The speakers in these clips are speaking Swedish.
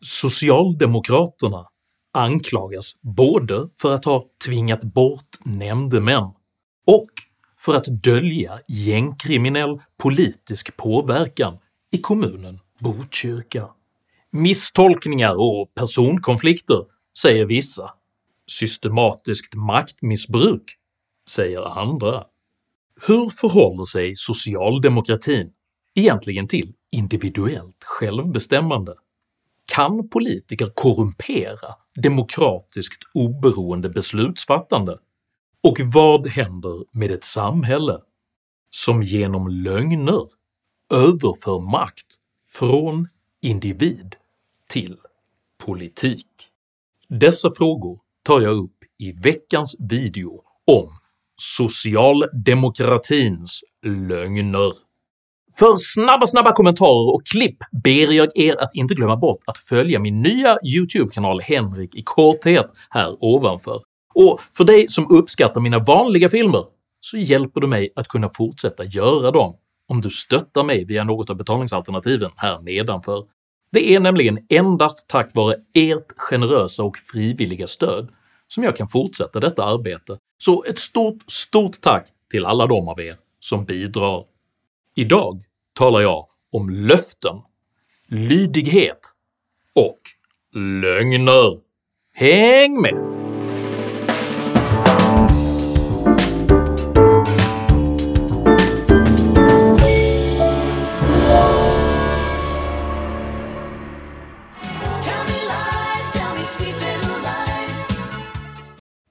Socialdemokraterna anklagas både för att ha tvingat bort nämndemän och för att dölja gängkriminell politisk påverkan i kommunen Botkyrka. Misstolkningar och personkonflikter, säger vissa. Systematiskt maktmissbruk, säger andra. Hur förhåller sig socialdemokratin egentligen till individuellt självbestämmande? Kan politiker korrumpera demokratiskt oberoende beslutsfattande? Och vad händer med ett samhälle som genom lögner överför makt från individ till politik? Dessa frågor tar jag upp i veckans video om socialdemokratins lögner. För snabba snabba kommentarer och klipp ber jag er att inte glömma bort att följa min nya YouTube-kanal Henrik i korthet här ovanför, och för dig som uppskattar mina vanliga filmer så hjälper du mig att kunna fortsätta göra dem om du stöttar mig via något av betalningsalternativen här nedanför. Det är nämligen endast tack vare ert generösa och frivilliga stöd som jag kan fortsätta detta arbete, så ett stort, stort tack till alla de av er som bidrar. Idag talar jag om löften, lydighet och lögner. Häng med!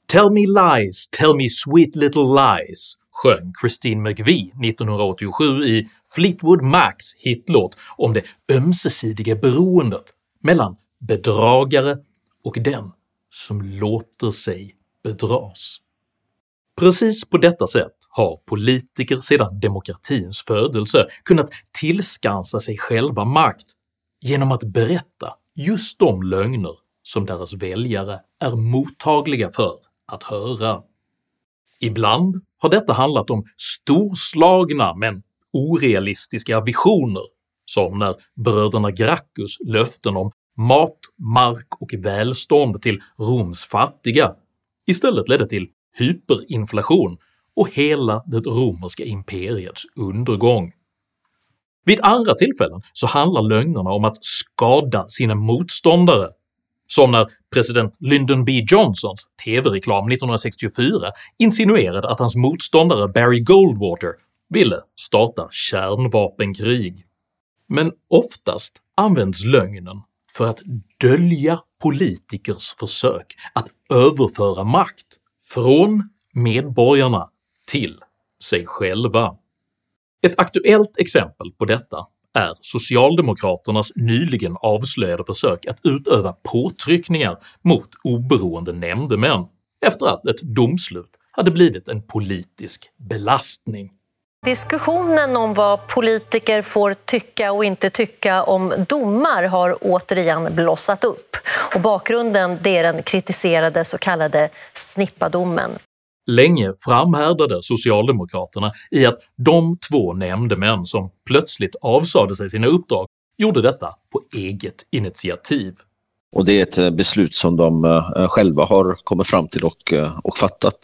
Tell me lies, tell me sweet little lies. Sjöng Christine McVie 1987 i Fleetwood Macs hitlåt om det ömsesidiga beroendet mellan bedragare och den som låter sig bedras. Precis på detta sätt har politiker sedan demokratins födelse kunnat tillskansa sig själva makt genom att berätta just de lögner som deras väljare är mottagliga för att höra. Ibland har detta handlat om storslagna men orealistiska visioner, som när bröderna Gracchus löften om mat, mark och välstånd till Roms fattiga istället ledde till hyperinflation och hela det romerska imperiets undergång. Vid andra tillfällen så handlar lögnerna om att skada sina motståndare, som när president Lyndon B Johnsons tv-reklam 1964 insinuerade att hans motståndare Barry Goldwater ville starta kärnvapenkrig. Men oftast används lögnen för att dölja politikers försök att överföra makt från medborgarna till sig själva. Ett aktuellt exempel på detta är socialdemokraternas nyligen avslöjade försök att utöva påtryckningar mot oberoende nämndemän efter att ett domslut hade blivit en politisk belastning. Diskussionen om vad politiker får tycka och inte tycka om domar har återigen blossat upp. Och bakgrunden det är den kritiserade så kallade snippadomen. Länge framhärdade socialdemokraterna i att de två nämndemän som plötsligt avsade sig sina uppdrag gjorde detta på eget initiativ. Och det är ett eh, beslut som de eh, själva har kommit fram till och, eh, och fattat.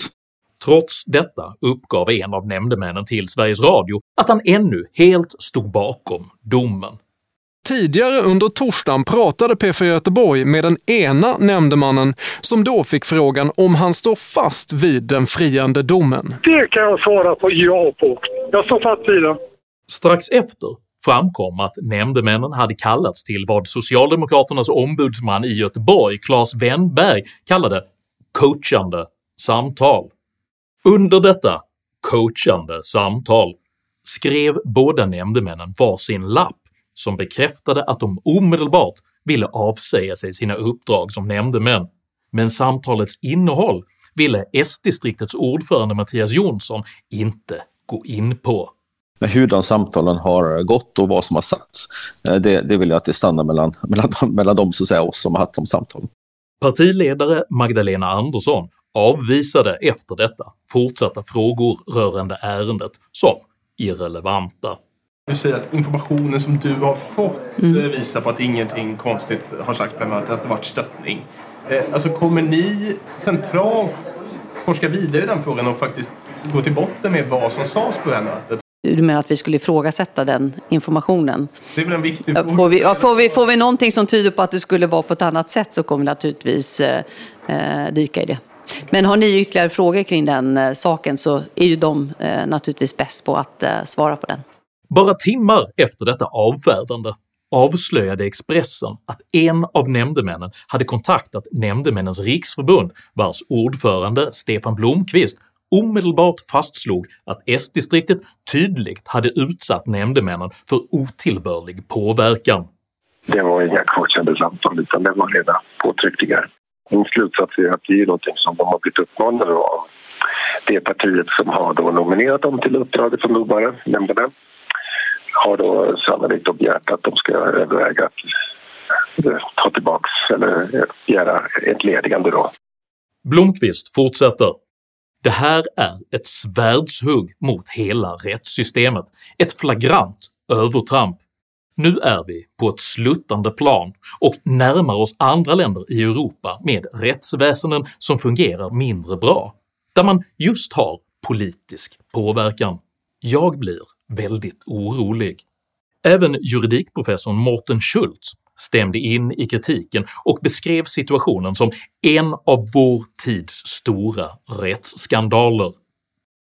Trots detta uppgav en av nämndemännen till Sveriges Radio att han ännu helt stod bakom domen. Tidigare under torsdagen pratade P4 Göteborg med den ena nämndemannen som då fick frågan om han står fast vid den friande domen. Det kan jag svara på ja på. Jag står fast vid den. Strax efter framkom att nämndemännen hade kallats till vad socialdemokraternas ombudsman i Göteborg, Claes Wennberg, kallade “coachande samtal”. Under detta coachande samtal skrev båda nämndemännen varsin lapp som bekräftade att de omedelbart ville avsäga sig sina uppdrag som nämndemän, men samtalets innehåll ville S-distriktets ordförande Mattias Jonsson inte gå in på. Men hur de samtalen har gått och vad som har sagts, eh, det, det vill jag att det stannar mellan, mellan, mellan dem, så säga, oss som har haft de samtalen. Partiledare Magdalena Andersson avvisade efter detta fortsatta frågor rörande ärendet som irrelevanta. Du säger att informationen som du har fått eh, visar på att ingenting konstigt har sagts på mötet, att det varit stöttning. Eh, Alltså kommer ni centralt forska vidare i den frågan och faktiskt gå till botten med vad som sades på det här mötet? Du menar att vi skulle ifrågasätta den informationen? Det är väl en viktig Ja, Får vi, ja, får, vi, får vi någonting som tyder på att det skulle vara på ett annat sätt så kommer vi naturligtvis eh, eh, dyka i det. Men har ni ytterligare frågor kring den eh, saken så är ju de eh, naturligtvis bäst på att svara på den. Bara timmar efter detta avfärdande avslöjade Expressen att en av nämndemännen hade kontaktat Nämndemännens riksförbund vars ordförande Stefan Blomqvist omedelbart fastslog att S-distriktet tydligt hade utsatt nämndemännen för otillbörlig påverkan. Det var inga kvarkända samtal utan det var rena påtryckningar. Min slutsats är att det är någonting som de har blivit uppmanade av det partiet som har då nominerat dem till uppdraget som domare, nämndemän, har då sannolikt då begärt att de ska överväga att eh, ta tillbaks eller eh, begära ett ledigande då. Blomqvist fortsätter “Det här är ett svärdshugg mot hela rättssystemet, ett flagrant övertramp. Nu är vi på ett sluttande plan och närmar oss andra länder i Europa med rättsväsenden som fungerar mindre bra, där man just har politisk påverkan. Jag blir väldigt orolig.” Även juridikprofessorn Morten Schultz stämde in i kritiken och beskrev situationen som en av vår tids stora rättsskandaler.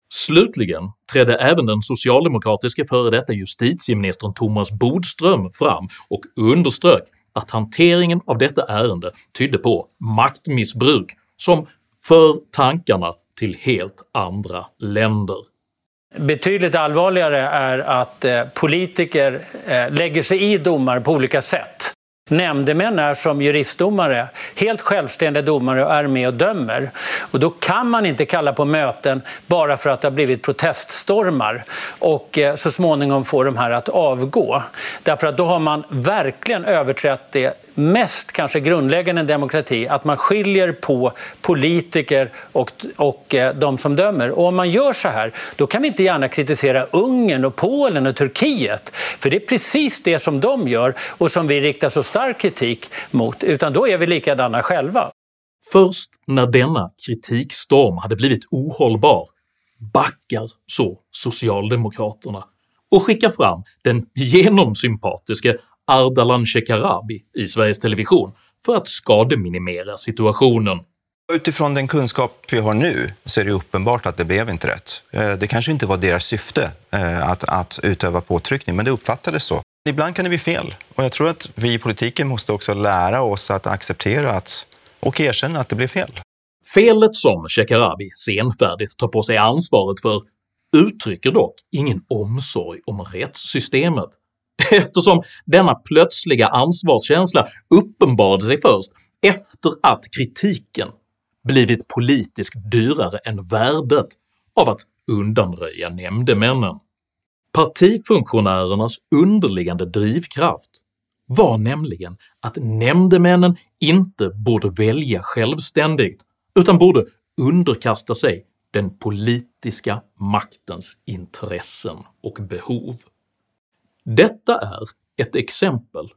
Slutligen trädde även den socialdemokratiske före detta justitieministern Thomas Bodström fram och underströk att hanteringen av detta ärende tydde på maktmissbruk som för tankarna till helt andra länder. Betydligt allvarligare är att eh, politiker eh, lägger sig i domar på olika sätt. Nämndemän är som juristdomare helt självständiga domare och är med och dömer. Och då kan man inte kalla på möten bara för att det har blivit proteststormar och eh, så småningom få de här att avgå. Därför att då har man verkligen överträtt det mest kanske grundläggande i en demokrati, att man skiljer på politiker och, och eh, de som dömer. Och om man gör så här, då kan vi inte gärna kritisera Ungern och Polen och Turkiet. För det är precis det som de gör och som vi riktar så stark kritik mot, utan då är vi likadana själva. Först när denna kritikstorm hade blivit ohållbar backar så socialdemokraterna och skickar fram den genomsympatiske Ardalan Shekarabi i Sveriges Television för att skademinimera situationen. Utifrån den kunskap vi har nu så är det uppenbart att det blev inte rätt. Eh, Det kanske inte var deras syfte eh, att, att utöva påtryckning, men det uppfattades så. Ibland kan det bli fel och jag tror att vi i politiken måste också lära oss att acceptera att, och erkänna att det blev fel. Felet som Shekarabi senfärdigt tar på sig ansvaret för uttrycker dock ingen omsorg om rättssystemet, eftersom denna plötsliga ansvarskänsla uppenbarade sig först efter att kritiken blivit politiskt dyrare än värdet av att undanröja nämndemännen. Partifunktionärernas underliggande drivkraft var nämligen att nämndemännen inte borde välja självständigt utan borde underkasta sig den politiska maktens intressen och behov. Detta är ett exempel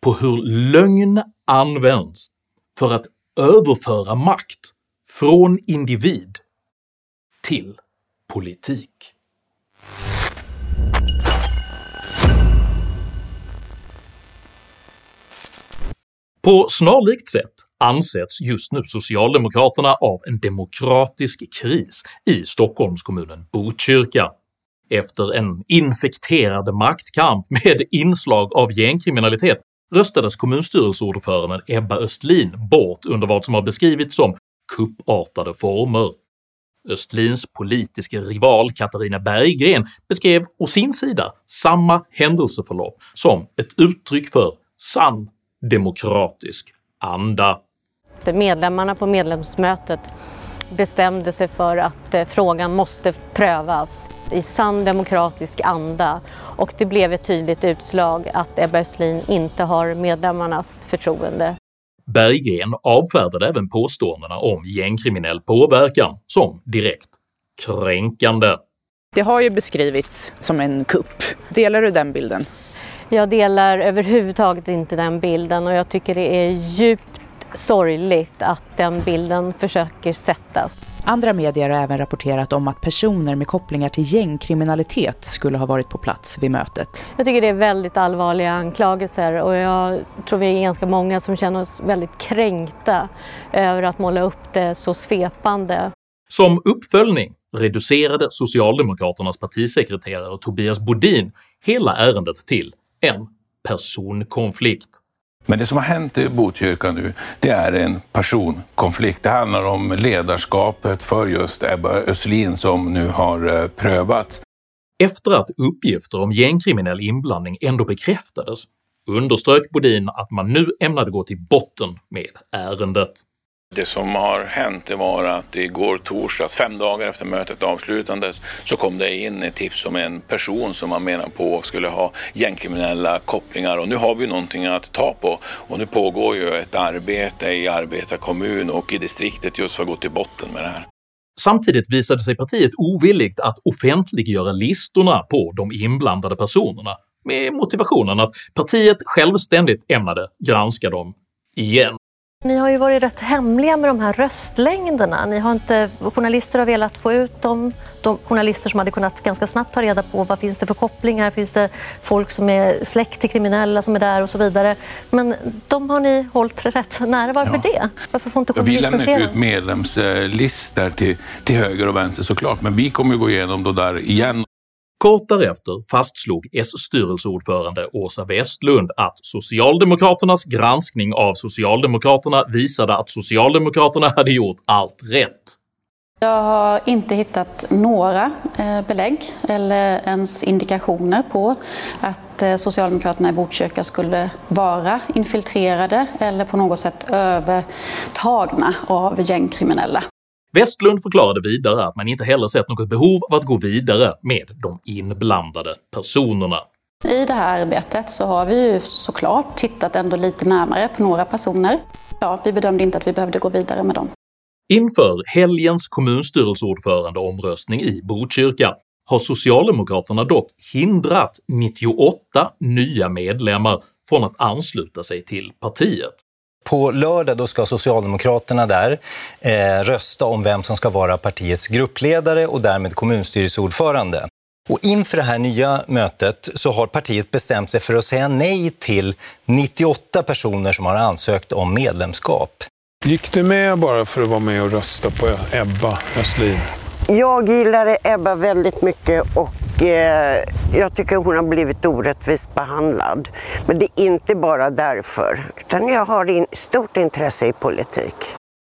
på hur lögn används för att överföra makt från individ till politik. På snarlikt sätt ansätts just nu Socialdemokraterna av en demokratisk kris i Stockholmskommunen Botkyrka. Efter en infekterad maktkamp med inslag av gängkriminalitet röstades kommunstyrelseordföranden Ebba Östlin bort under vad som har beskrivits som kuppartade former. Östlins politiska rival Katarina Berggren beskrev å sin sida samma händelseförlopp som ett uttryck för sann demokratisk anda. Medlemmarna på medlemsmötet bestämde sig för att eh, frågan måste prövas i sann demokratisk anda och det blev ett tydligt utslag att Ebba Östlin inte har medlemmarnas förtroende. Berggren avfärdade även påståendena om gängkriminell påverkan som direkt kränkande. Det har ju beskrivits som en kupp. Delar du den bilden? Jag delar överhuvudtaget inte den bilden och jag tycker det är djupt sorgligt att den bilden försöker sättas. Andra medier har även rapporterat om att personer med kopplingar till gängkriminalitet skulle ha varit på plats vid mötet. Jag tycker det är väldigt allvarliga anklagelser och jag tror vi är ganska många som känner oss väldigt kränkta över att måla upp det så svepande. Som uppföljning reducerade Socialdemokraternas partisekreterare Tobias Bodin hela ärendet till en personkonflikt. Men det som har hänt i Botkyrka nu, det är en personkonflikt. Det handlar om ledarskapet för just Ebba Östlin som nu har eh, prövats. Efter att uppgifter om gängkriminell inblandning ändå bekräftades underströk Bodin att man nu ämnade gå till botten med ärendet. Det som har hänt det var att igår torsdags, fem dagar efter mötet avslutades, så kom det in ett tips om en person som man menar på skulle ha gängkriminella kopplingar och nu har vi någonting att ta på och nu pågår ju ett arbete i arbetarkommun och i distriktet just för att gå till botten med det här. Samtidigt visade sig partiet ovilligt att offentliggöra listorna på de inblandade personerna med motivationen att partiet självständigt ämnade granska dem igen. Ni har ju varit rätt hemliga med de här röstlängderna. Ni har inte, journalister har velat få ut dem. De journalister som hade kunnat ganska snabbt ta reda på vad finns det för kopplingar, finns det folk som är släkt till kriminella som är där och så vidare. Men de har ni hållit rätt nära. Varför det? Varför får inte Ja, vi lämnar inte ut medlemslistor till, till höger och vänster såklart, men vi kommer ju gå igenom det där igen. Kort därefter fastslog S-styrelseordförande Åsa Westlund att Socialdemokraternas granskning av Socialdemokraterna visade att Socialdemokraterna hade gjort allt rätt. Jag har inte hittat några eh, belägg eller ens indikationer på att eh, Socialdemokraterna i Botkyrka skulle vara infiltrerade eller på något sätt övertagna av gängkriminella. Westlund förklarade vidare att man inte heller sett något behov av att gå vidare med de inblandade personerna. I det här arbetet så har vi ju såklart tittat ändå lite närmare på några personer. Ja, vi bedömde inte att vi behövde gå vidare med dem. Inför helgens kommunstyrelseordförandeomröstning i Botkyrka har Socialdemokraterna dock hindrat 98 nya medlemmar från att ansluta sig till partiet. På lördag då ska Socialdemokraterna där eh, rösta om vem som ska vara partiets gruppledare och därmed kommunstyrelseordförande. Och inför det här nya mötet så har partiet bestämt sig för att säga nej till 98 personer som har ansökt om medlemskap. Gick du med bara för att vara med och rösta på Ebba Östlin? Jag gillade Ebba väldigt mycket och eh, jag tycker hon har blivit orättvist behandlad. Men det är inte bara därför, utan jag har in, stort intresse i politik.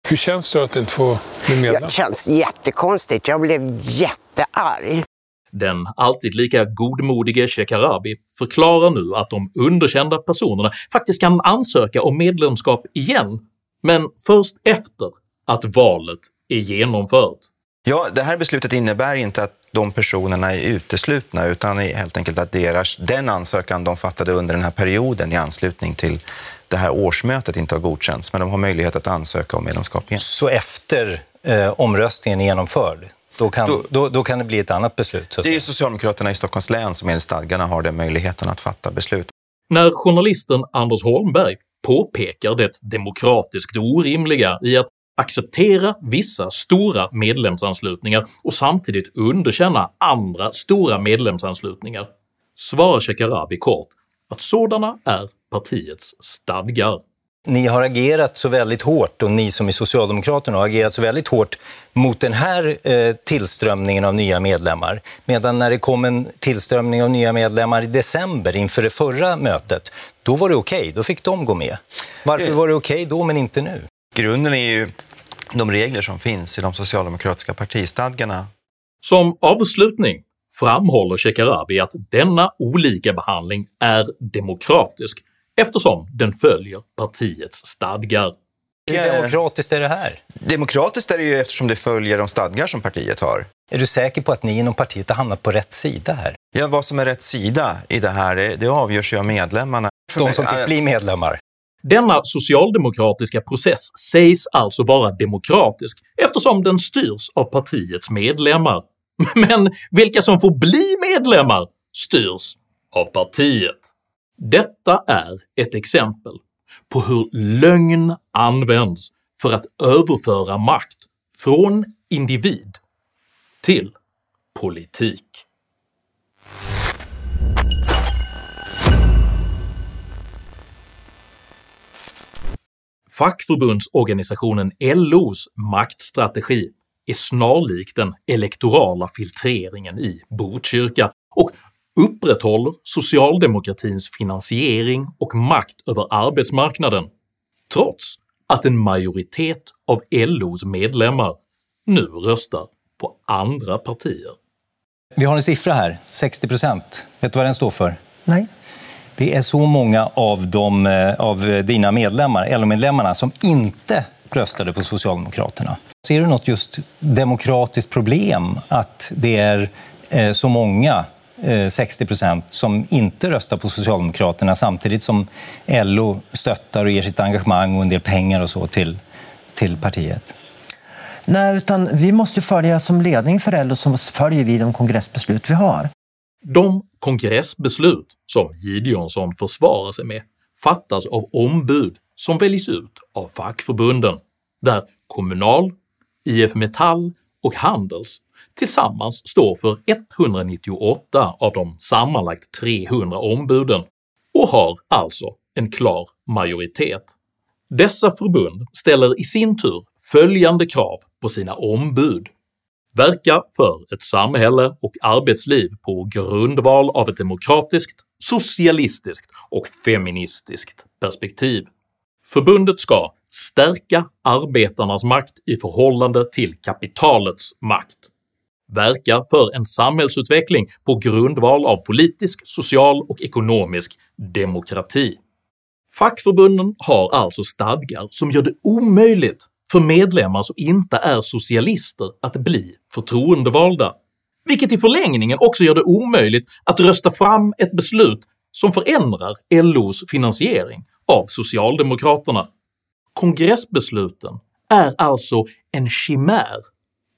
Hur känns det att inte få bli medlem? Det känns jättekonstigt. Jag blev jättearg. Den alltid lika godmodige Shekarabi förklarar nu att de underkända personerna faktiskt kan ansöka om medlemskap igen, men först efter att valet är genomfört. Ja, det här beslutet innebär inte att de personerna är uteslutna utan helt enkelt att deras, den ansökan de fattade under den här perioden i anslutning till det här årsmötet inte har godkänts, men de har möjlighet att ansöka om medlemskap igen. Så efter eh, omröstningen är genomförd, då kan, då, då, kan det bli ett annat beslut? Det är. Socialdemokraterna i Stockholms län som enligt stadgarna har den möjligheten att fatta beslut. När journalisten Anders Holmberg påpekar det demokratiskt orimliga i att acceptera vissa stora medlemsanslutningar och samtidigt underkänna andra stora medlemsanslutningar svarar Shekarabi kort att sådana är partiets stadgar. Ni har agerat så väldigt hårt och ni som är Socialdemokraterna har agerat så väldigt hårt mot den här eh, tillströmningen av nya medlemmar. Medan när det kom en tillströmning av nya medlemmar i december inför det förra mötet, då var det okej, då fick de gå med. Varför var det okej då men inte nu? Grunden är ju de regler som finns i de socialdemokratiska partistadgarna. Som avslutning framhåller Shekarabi att denna olika behandling är demokratisk eftersom den följer partiets stadgar. Hur demokratiskt är det här? Demokratiskt är det ju eftersom det följer de stadgar som partiet har. Är du säker på att ni inom partiet har hamnat på rätt sida här? Ja, vad som är rätt sida i det här, det- avgörs ju av medlemmarna. De som fick bli medlemmar? Denna socialdemokratiska process sägs alltså vara demokratisk eftersom den styrs av partiets medlemmar. Men vilka som får bli medlemmar styrs av partiet. Detta är ett exempel på hur lögn används för att överföra makt från individ till politik. Fackförbundsorganisationen LOs maktstrategi är snarlik den elektorala filtreringen i Botkyrka och upprätthåller socialdemokratins finansiering och makt över arbetsmarknaden trots att en majoritet av LOs medlemmar nu röstar på andra partier. Vi har en siffra här, 60 procent. Vet du vad den står för? Nej. Det är så många av, de, eh, av dina medlemmar, LO-medlemmarna, som inte röstade på Socialdemokraterna. Ser du något just demokratiskt problem att det är eh, så många, eh, 60 procent, som inte röstar på Socialdemokraterna samtidigt som LO stöttar och ger sitt engagemang och en del pengar och så till, till partiet? Nej, utan vi måste ju följa som ledning för LO så följer vi de kongressbeslut vi har. De kongressbeslut som Gideonsson försvarar sig med fattas av ombud som väljs ut av fackförbunden, där Kommunal, IF Metall och Handels tillsammans står för 198 av de sammanlagt 300 ombuden och har alltså en klar majoritet. Dessa förbund ställer i sin tur följande krav på sina ombud verka för ett samhälle och arbetsliv på grundval av ett demokratiskt, socialistiskt och feministiskt perspektiv. Förbundet ska stärka arbetarnas makt i förhållande till kapitalets makt, verka för en samhällsutveckling på grundval av politisk, social och ekonomisk demokrati. Fackförbunden har alltså stadgar som gör det omöjligt för medlemmar som inte är socialister att bli förtroendevalda, vilket i förlängningen också gör det omöjligt att rösta fram ett beslut som förändrar LOs finansiering av socialdemokraterna. Kongressbesluten är alltså en chimär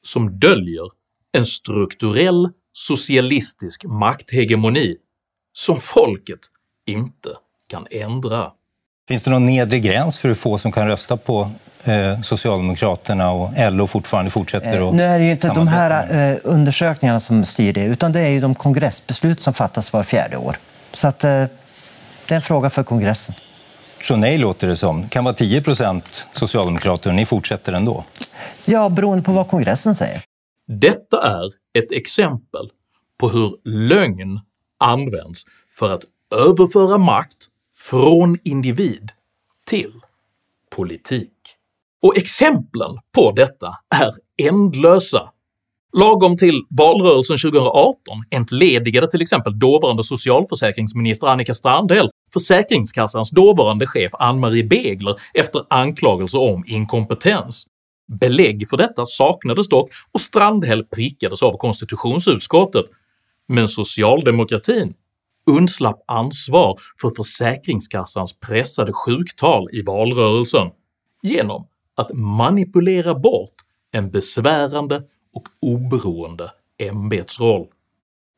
som döljer en strukturell socialistisk makthegemoni som folket inte kan ändra. Finns det någon nedre gräns för hur få som kan rösta på eh, Socialdemokraterna och LO fortfarande fortsätter Eh, att Nu är det ju inte de här eh, undersökningarna som styr det, utan det är ju de kongressbeslut som fattas var fjärde år. Så att, det är en fråga för kongressen. Så nej låter det som. kan vara 10 procent socialdemokrater och ni fortsätter ändå. Ja, beroende på vad kongressen säger. Detta är ett exempel på hur lögn används för att överföra makt från individ till politik. Och exemplen på detta är ändlösa. Lagom till valrörelsen 2018 entledigade till exempel dåvarande socialförsäkringsminister Annika Strandhäll Försäkringskassans dåvarande chef Ann-Marie Begler efter anklagelser om inkompetens. Belägg för detta saknades dock och Strandhäll prickades av konstitutionsutskottet, men socialdemokratin undslapp ansvar för Försäkringskassans pressade sjuktal i valrörelsen genom att manipulera bort en besvärande och oberoende ämbetsroll.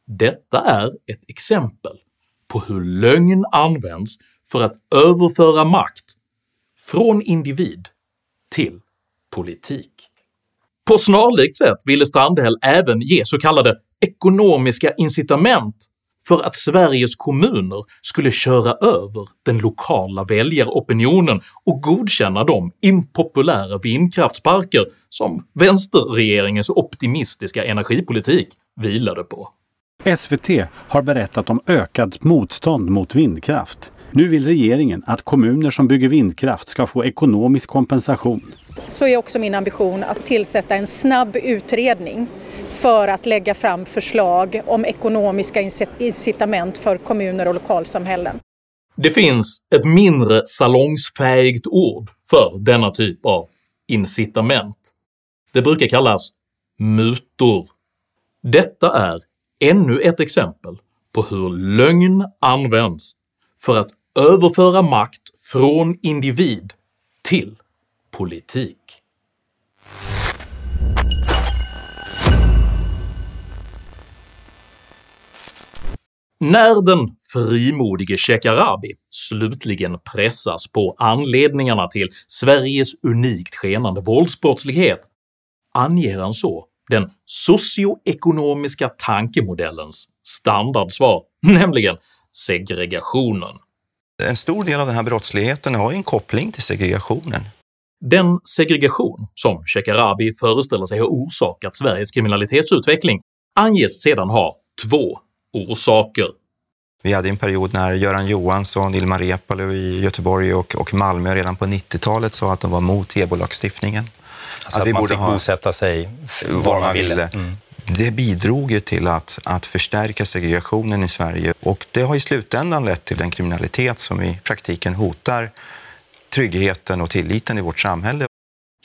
Detta är ett exempel på hur lögn används för att överföra makt från individ till politik. På snarlikt sätt ville Strandhäll även ge så kallade ekonomiska incitament för att Sveriges kommuner skulle köra över den lokala väljaropinionen och godkänna de impopulära vindkraftsparker som vänsterregeringens optimistiska energipolitik vilade på. SVT har berättat om ökat motstånd mot vindkraft. Nu vill regeringen att kommuner som bygger vindkraft ska få ekonomisk kompensation. så är också min ambition att tillsätta en snabb utredning för att lägga fram förslag om ekonomiska inci- incitament för kommuner och lokalsamhällen. Det finns ett mindre salongsfähigt ord för denna typ av incitament. Det brukar kallas mutor. Detta är ännu ett exempel på hur lögn används för att överföra makt från individ till politik. När den frimodige Shekarabi slutligen pressas på anledningarna till Sveriges unikt skenande våldsbrottslighet anger han så den socioekonomiska tankemodellens standardsvar, nämligen segregationen. En stor del av den här brottsligheten har ju en koppling till segregationen. Den segregation som Shekarabi föreställer sig har orsakat Sveriges kriminalitetsutveckling anges sedan ha två orsaker. Vi hade en period när Göran Johansson, Ilmar Reepalu i Göteborg och, och Malmö redan på 90-talet sa att de var mot EBO-lagstiftningen. Alltså att, man fick bosätta sig var man ville. Mm. Det bidrog ju till att, att förstärka segregationen i Sverige och det har i slutändan lett till en kriminalitet som i praktiken hotar tryggheten och tilliten i vårt samhälle.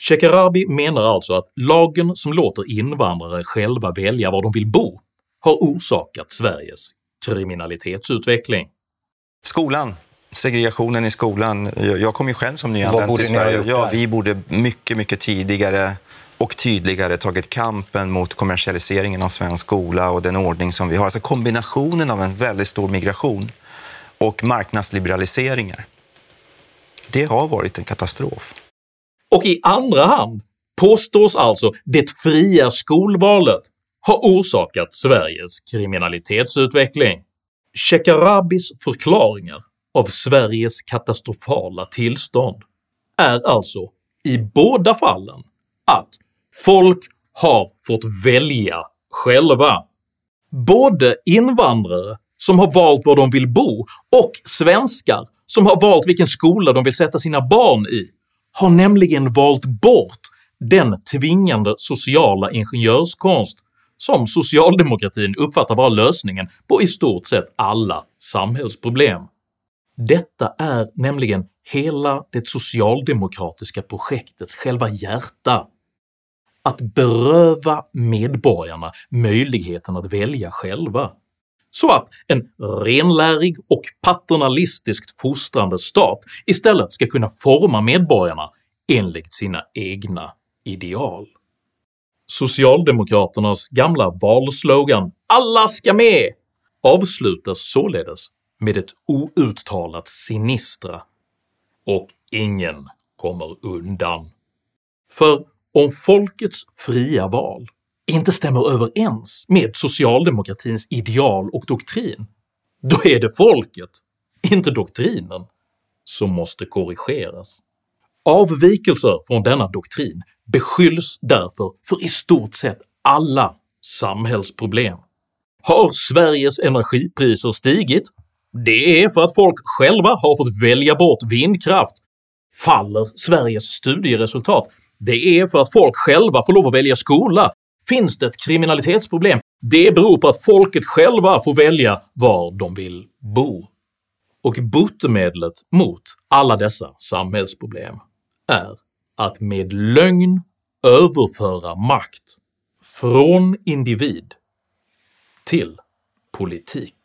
Shekarabi menar alltså att lagen som låter invandrare själva välja var de vill bo har orsakat Sveriges kriminalitetsutveckling. Skolan, segregationen i skolan. Jag kom ju själv som nyanländ till Sverige. Ja, vi borde mycket, mycket tidigare och tydligare tagit kampen mot kommersialiseringen av svensk skola och den ordning som vi har. Alltså kombinationen av en väldigt stor migration och marknadsliberaliseringar. Det har varit en katastrof. Och i andra hand påstås alltså det fria skolvalet ha orsakat Sveriges kriminalitetsutveckling. Shekarabis förklaringar av Sveriges katastrofala tillstånd är alltså i båda fallen att folk har fått välja själva. Både invandrare som har valt var de vill bo och svenskar som har valt vilken skola de vill sätta sina barn i har nämligen valt bort den tvingande sociala ingenjörskonst som socialdemokratin uppfattar vara lösningen på i stort sett alla samhällsproblem. Detta är nämligen hela det socialdemokratiska projektets själva hjärta. Att beröva medborgarna möjligheten att välja själva, så att en renlärig och paternalistiskt fostrande stat istället ska kunna forma medborgarna enligt sina egna ideal. Socialdemokraternas gamla valslogan “Alla ska med” avslutas således med ett outtalat sinistra “och ingen kommer undan”. För om folkets fria val inte stämmer överens med socialdemokratins ideal och doktrin, då är det folket, inte doktrinen, som måste korrigeras. Avvikelser från denna doktrin beskylls därför för i stort sett alla samhällsproblem. Har Sveriges energipriser stigit? Det är för att folk själva har fått välja bort vindkraft. Faller Sveriges studieresultat? Det är för att folk själva får lov att välja skola. Finns det ett kriminalitetsproblem? Det beror på att folket själva får välja var de vill bo. Och botemedlet mot alla dessa samhällsproblem är att med lögn överföra makt från individ till politik.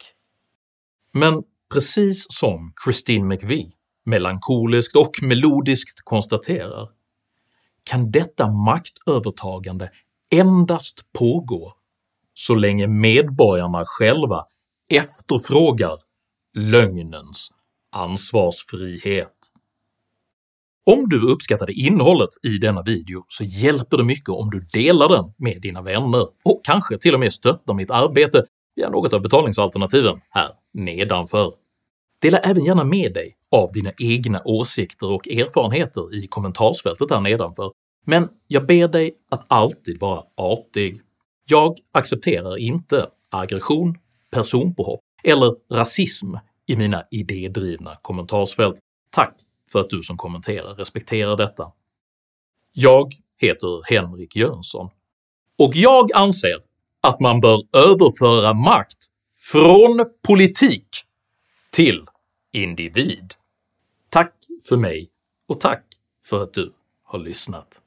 Men precis som Christine McVie melankoliskt och melodiskt konstaterar kan detta maktövertagande endast pågå så länge medborgarna själva efterfrågar lögnens ansvarsfrihet. Om du uppskattade innehållet i denna video så hjälper det mycket om du delar den med dina vänner och kanske till och med stöttar mitt arbete via något av betalningsalternativen här nedanför. Dela även gärna med dig av dina egna åsikter och erfarenheter i kommentarsfältet här nedanför, men jag ber dig att alltid vara artig. Jag accepterar inte aggression, personpåhopp eller rasism i mina idédrivna kommentarsfält. Tack för att du som kommenterar respekterar detta. Jag heter Henrik Jönsson, och jag anser att man bör överföra makt från politik till individ. För mig och tack för att du har lyssnat.